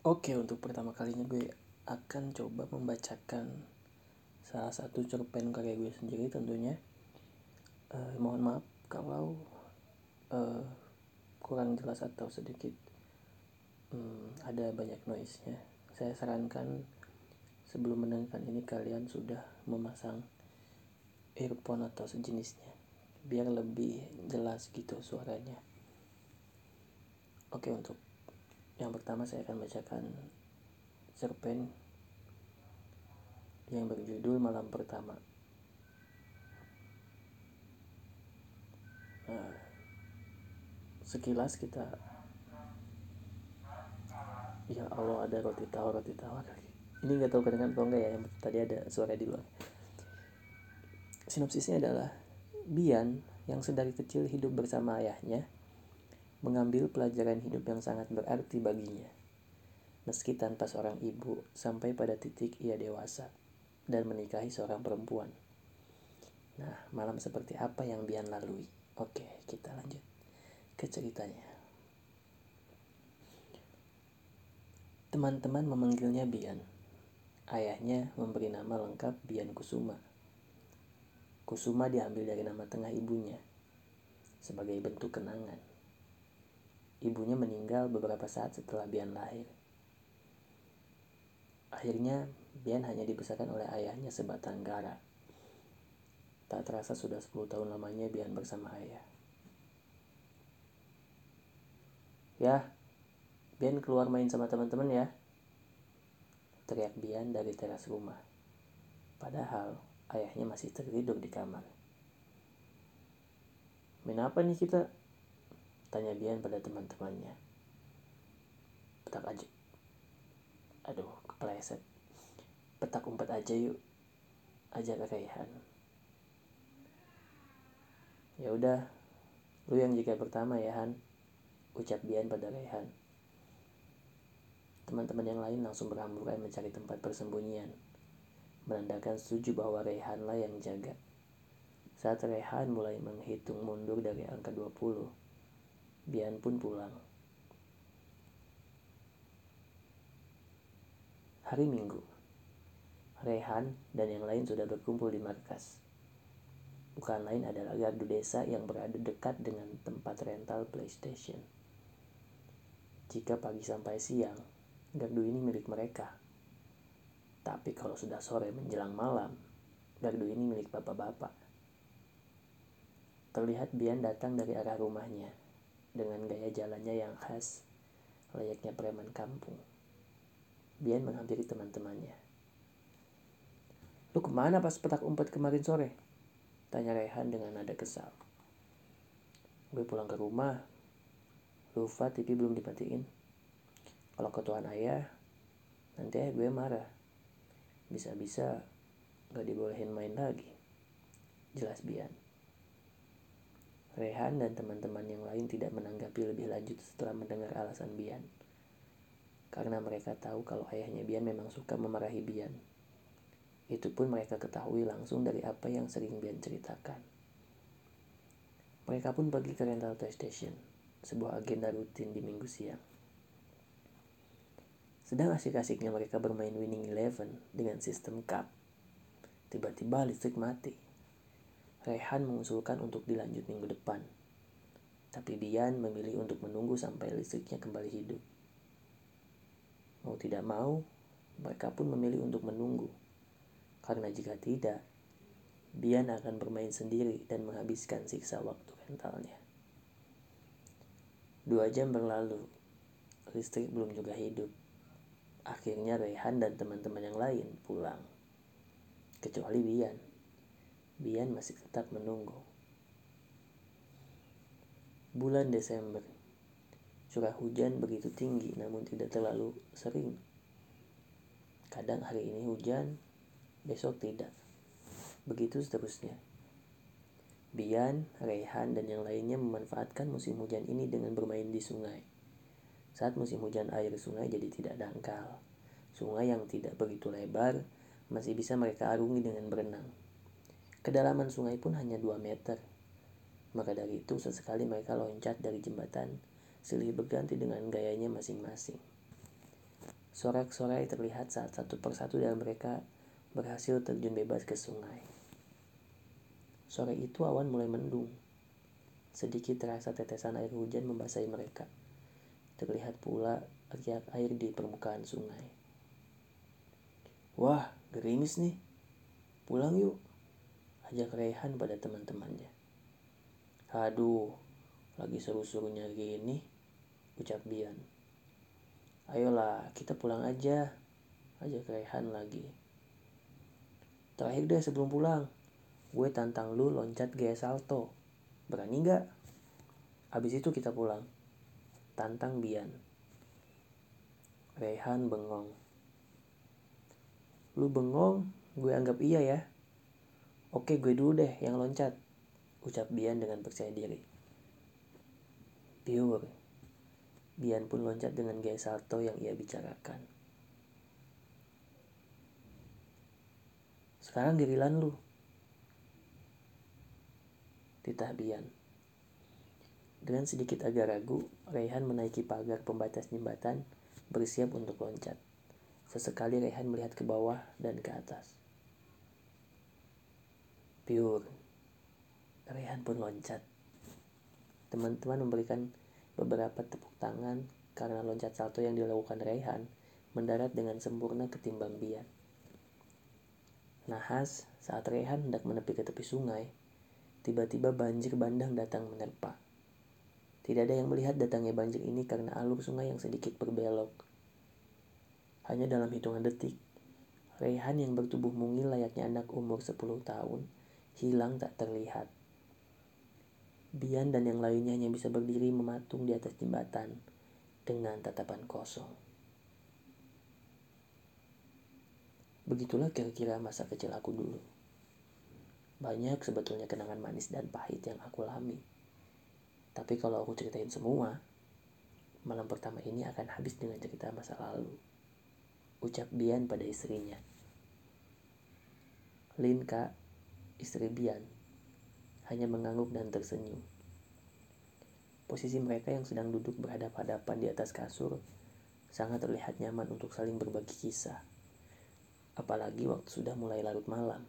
Oke, untuk pertama kalinya gue akan coba membacakan salah satu cerpen karya gue sendiri tentunya. Uh, mohon maaf kalau uh, kurang jelas atau sedikit um, ada banyak noise-nya. Saya sarankan sebelum mendengarkan ini kalian sudah memasang earphone atau sejenisnya biar lebih jelas gitu suaranya. Oke, untuk yang pertama saya akan bacakan cerpen yang berjudul Malam Pertama. Nah, sekilas kita ya Allah ada roti tawar roti tawar ini nggak tahu kedengaran atau enggak ya yang tadi ada suara di luar sinopsisnya adalah Bian yang sedari kecil hidup bersama ayahnya mengambil pelajaran hidup yang sangat berarti baginya. Meski tanpa seorang ibu, sampai pada titik ia dewasa dan menikahi seorang perempuan. Nah, malam seperti apa yang Bian lalui? Oke, kita lanjut ke ceritanya. Teman-teman memanggilnya Bian. Ayahnya memberi nama lengkap Bian Kusuma. Kusuma diambil dari nama tengah ibunya sebagai bentuk kenangan. Ibunya meninggal beberapa saat setelah Bian lahir. Akhirnya, Bian hanya dibesarkan oleh ayahnya sebatang gara. Tak terasa sudah 10 tahun lamanya Bian bersama ayah. Ya, Bian keluar main sama teman-teman ya. Teriak Bian dari teras rumah. Padahal ayahnya masih tertidur di kamar. Main apa nih kita? Tanya Bian pada teman-temannya. Petak aja. Aduh, kepleset. Petak umpet aja yuk. Ajak Raihan. Ya udah, lu yang jika pertama ya Han. Ucap Bian pada Raihan. Teman-teman yang lain langsung berhamburan mencari tempat persembunyian. Menandakan setuju bahwa Rehan lah yang jaga. Saat Rehan mulai menghitung mundur dari angka 20, Bian pun pulang. Hari Minggu, Rehan dan yang lain sudah berkumpul di markas. Bukan lain adalah gardu desa yang berada dekat dengan tempat rental PlayStation. Jika pagi sampai siang, gardu ini milik mereka. Tapi kalau sudah sore menjelang malam, gardu ini milik bapak-bapak. Terlihat Bian datang dari arah rumahnya dengan gaya jalannya yang khas, layaknya preman kampung. Bian menghampiri teman-temannya. Lu ke mana pas petak umpet kemarin sore? Tanya Rehan dengan nada kesal. Gue pulang ke rumah. Lupa TV belum dimatiin. Kalau ketuaan ayah, nanti ayah gue marah. Bisa-bisa gak dibolehin main lagi. Jelas Bian. Rehan dan teman-teman yang lain tidak menanggapi lebih lanjut setelah mendengar alasan Bian. Karena mereka tahu kalau ayahnya Bian memang suka memarahi Bian. Itu pun mereka ketahui langsung dari apa yang sering Bian ceritakan. Mereka pun pergi ke rental PlayStation, sebuah agenda rutin di minggu siang. Sedang asik-asiknya mereka bermain Winning Eleven dengan sistem cup. Tiba-tiba listrik mati. Rehan mengusulkan untuk dilanjut minggu depan. Tapi Bian memilih untuk menunggu sampai listriknya kembali hidup. Mau tidak mau, mereka pun memilih untuk menunggu. Karena jika tidak, Bian akan bermain sendiri dan menghabiskan siksa waktu rentalnya. Dua jam berlalu, listrik belum juga hidup. Akhirnya Rehan dan teman-teman yang lain pulang. Kecuali Bian. Bian masih tetap menunggu. Bulan Desember. Curah hujan begitu tinggi namun tidak terlalu sering. Kadang hari ini hujan, besok tidak. Begitu seterusnya. Bian, Rehan, dan yang lainnya memanfaatkan musim hujan ini dengan bermain di sungai. Saat musim hujan air sungai jadi tidak dangkal. Sungai yang tidak begitu lebar masih bisa mereka arungi dengan berenang. Kedalaman sungai pun hanya 2 meter. Maka dari itu sesekali mereka loncat dari jembatan, silih berganti dengan gayanya masing-masing. Sorak-sorai terlihat saat satu persatu dari mereka berhasil terjun bebas ke sungai. Sore itu awan mulai mendung. Sedikit terasa tetesan air hujan membasahi mereka. Terlihat pula riak air di permukaan sungai. Wah, gerimis nih. Pulang yuk. Ajak Rehan pada teman-temannya. Aduh, lagi seru-serunya gini, ucap Bian. Ayolah, kita pulang aja, ajak Rehan lagi. Terakhir deh sebelum pulang, gue tantang lu loncat gaya salto. Berani gak? Habis itu kita pulang. Tantang Bian. Rehan bengong. Lu bengong, gue anggap iya ya. Oke gue dulu deh yang loncat, ucap Bian dengan percaya diri. Pure. Bian pun loncat dengan gaya salto yang ia bicarakan. Sekarang giliran lu. Titah Bian. Dengan sedikit agak ragu, Rehan menaiki pagar pembatas jembatan, bersiap untuk loncat. Sesekali Rehan melihat ke bawah dan ke atas. Pure. Rehan pun loncat. Teman-teman memberikan beberapa tepuk tangan karena loncat salto yang dilakukan Rehan mendarat dengan sempurna ketimbang Bian. Nahas, saat Rehan hendak menepi ke tepi sungai, tiba-tiba banjir bandang datang menerpa. Tidak ada yang melihat datangnya banjir ini karena alur sungai yang sedikit berbelok. Hanya dalam hitungan detik, Rehan yang bertubuh mungil layaknya anak umur 10 tahun, hilang tak terlihat. Bian dan yang lainnya hanya bisa berdiri mematung di atas jembatan dengan tatapan kosong. Begitulah kira-kira masa kecil aku dulu. Banyak sebetulnya kenangan manis dan pahit yang aku alami. Tapi kalau aku ceritain semua, malam pertama ini akan habis dengan cerita masa lalu. Ucap Bian pada istrinya. Linka, istri Bian, hanya mengangguk dan tersenyum. Posisi mereka yang sedang duduk berhadap-hadapan di atas kasur sangat terlihat nyaman untuk saling berbagi kisah. Apalagi waktu sudah mulai larut malam.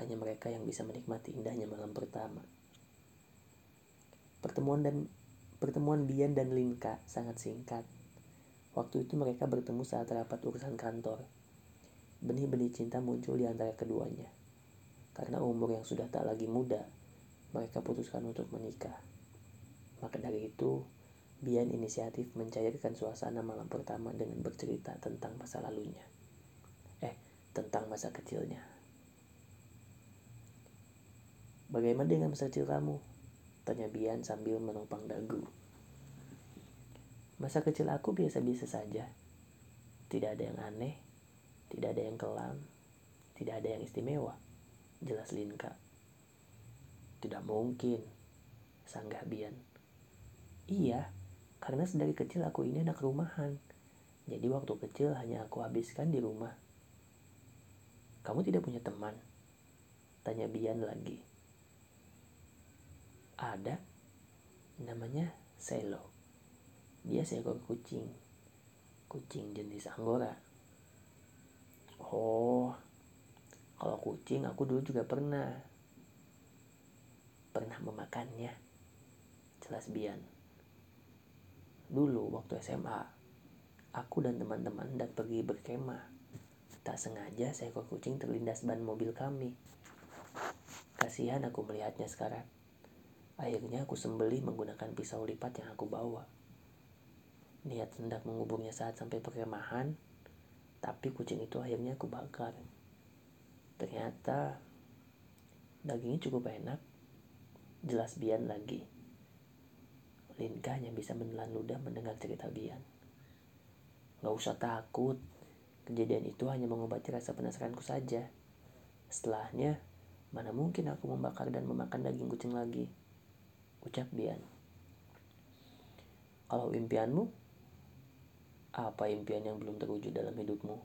Hanya mereka yang bisa menikmati indahnya malam pertama. Pertemuan dan pertemuan Bian dan Linka sangat singkat. Waktu itu mereka bertemu saat rapat urusan kantor. Benih-benih cinta muncul di antara keduanya. Karena umur yang sudah tak lagi muda, mereka putuskan untuk menikah. Maka dari itu, Bian inisiatif mencairkan suasana malam pertama dengan bercerita tentang masa lalunya. Eh, tentang masa kecilnya. Bagaimana dengan masa kecil kamu? Tanya Bian sambil menopang dagu. Masa kecil aku biasa-biasa saja. Tidak ada yang aneh, tidak ada yang kelam, tidak ada yang istimewa jelas Linka. Tidak mungkin, sanggah Bian. Iya, karena sedari kecil aku ini anak rumahan. Jadi waktu kecil hanya aku habiskan di rumah. Kamu tidak punya teman? Tanya Bian lagi. Ada, namanya Selo. Dia seekor kucing. Kucing jenis Anggora. Oh, kalau kucing aku dulu juga pernah. Pernah memakannya. Jelas Bian. Dulu waktu SMA, aku dan teman-teman hendak pergi berkemah. Tak sengaja seekor kucing terlindas ban mobil kami. Kasihan aku melihatnya sekarang. Akhirnya aku sembeli menggunakan pisau lipat yang aku bawa. Niat hendak menguburnya saat sampai perkemahan, tapi kucing itu akhirnya aku bakar. Ternyata dagingnya cukup enak. Jelas Bian lagi. Linka hanya bisa menelan ludah mendengar cerita Bian. Gak usah takut. Kejadian itu hanya mengobati rasa penasaranku saja. Setelahnya, mana mungkin aku membakar dan memakan daging kucing lagi. Ucap Bian. Kalau impianmu, apa impian yang belum terwujud dalam hidupmu?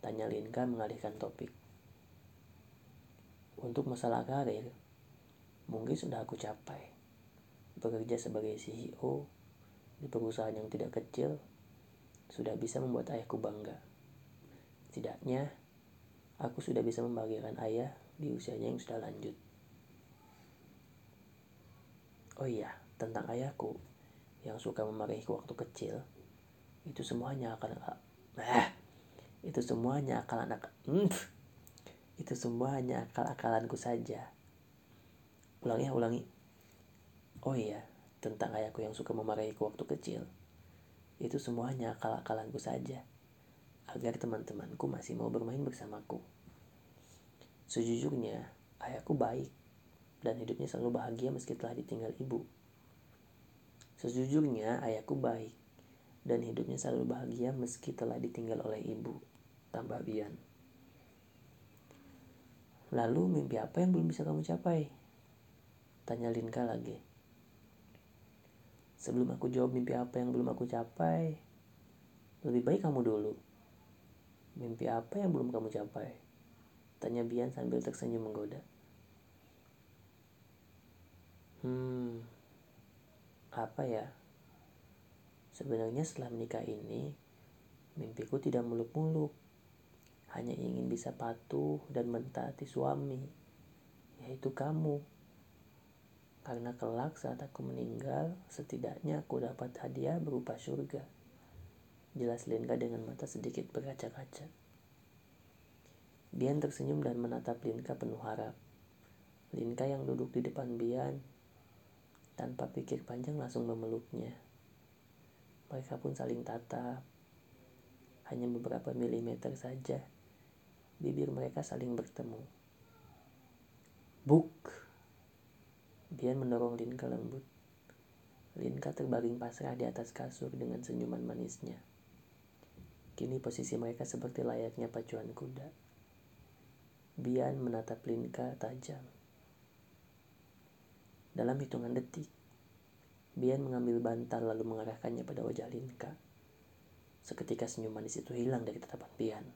Tanya Linka mengalihkan topik. Untuk masalah karir, mungkin sudah aku capai. Bekerja sebagai CEO di perusahaan yang tidak kecil, sudah bisa membuat ayahku bangga. Setidaknya, aku sudah bisa membahagiakan ayah di usianya yang sudah lanjut. Oh iya, tentang ayahku yang suka memarahiku waktu kecil, itu semuanya akan ah, itu semuanya akal anak hmm, itu semua hanya akal-akalanku saja. Ulangi ya, ulangi. Oh iya, tentang ayahku yang suka memarahiku waktu kecil. Itu semuanya akal-akalanku saja. Agar teman-temanku masih mau bermain bersamaku. Sejujurnya, ayahku baik dan hidupnya selalu bahagia meski telah ditinggal ibu. Sejujurnya, ayahku baik dan hidupnya selalu bahagia meski telah ditinggal oleh ibu. Tambah Bian. Lalu mimpi apa yang belum bisa kamu capai? Tanya Linka lagi. Sebelum aku jawab mimpi apa yang belum aku capai, lebih baik kamu dulu. Mimpi apa yang belum kamu capai? Tanya Bian sambil tersenyum menggoda. Hmm, apa ya? Sebenarnya setelah menikah ini, mimpiku tidak muluk-muluk. Hanya ingin bisa patuh dan mentaati suami, yaitu kamu. Karena kelak saat aku meninggal, setidaknya aku dapat hadiah berupa surga. Jelas Linka dengan mata sedikit berkaca-kaca. Bian tersenyum dan menatap Linka penuh harap. Linka yang duduk di depan Bian tanpa pikir panjang langsung memeluknya. Mereka pun saling tatap. Hanya beberapa milimeter saja. Bibir mereka saling bertemu. Buk. Bian mendorong Linka lembut. Linka terbaring pasrah di atas kasur dengan senyuman manisnya. Kini posisi mereka seperti layaknya pacuan kuda. Bian menatap Linka tajam. Dalam hitungan detik, Bian mengambil bantal lalu mengarahkannya pada wajah Linka. Seketika senyum manis itu hilang dari tatapan Bian.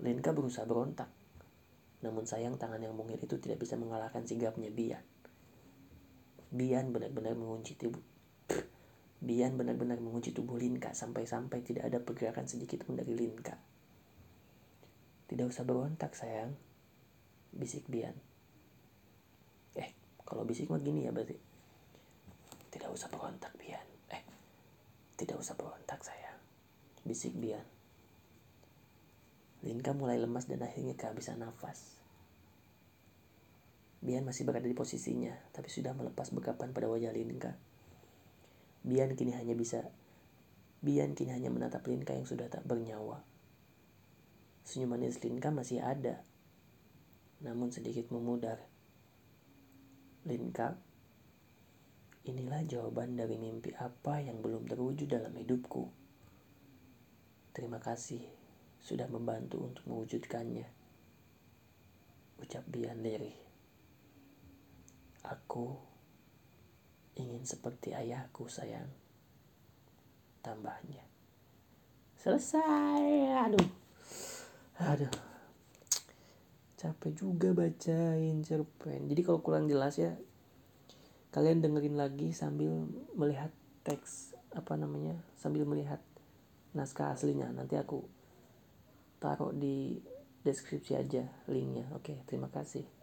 Linka berusaha berontak, namun sayang tangan yang mungil itu tidak bisa mengalahkan sigapnya Bian. Bian benar-benar mengunci tubuh. Bian benar-benar mengunci tubuh Linka sampai-sampai tidak ada pergerakan sedikit pun dari Linka. Tidak usah berontak sayang, bisik Bian. Kalau bisik mah gini ya berarti. Tidak usah berontak Bian. Eh, tidak usah berontak sayang. Bisik Bian. Linka mulai lemas dan akhirnya kehabisan nafas. Bian masih berada di posisinya, tapi sudah melepas bekapan pada wajah Linka. Bian kini hanya bisa Bian kini hanya menatap Linka yang sudah tak bernyawa. Senyum manis Linka masih ada, namun sedikit memudar. Linka, inilah jawaban dari mimpi apa yang belum terwujud dalam hidupku. Terima kasih sudah membantu untuk mewujudkannya. Ucap Bian Leri. Aku ingin seperti ayahku sayang. Tambahnya. Selesai. Aduh. Aduh capek juga bacain cerpen jadi kalau kurang jelas ya kalian dengerin lagi sambil melihat teks apa namanya sambil melihat naskah aslinya nanti aku taruh di deskripsi aja linknya. Oke terima kasih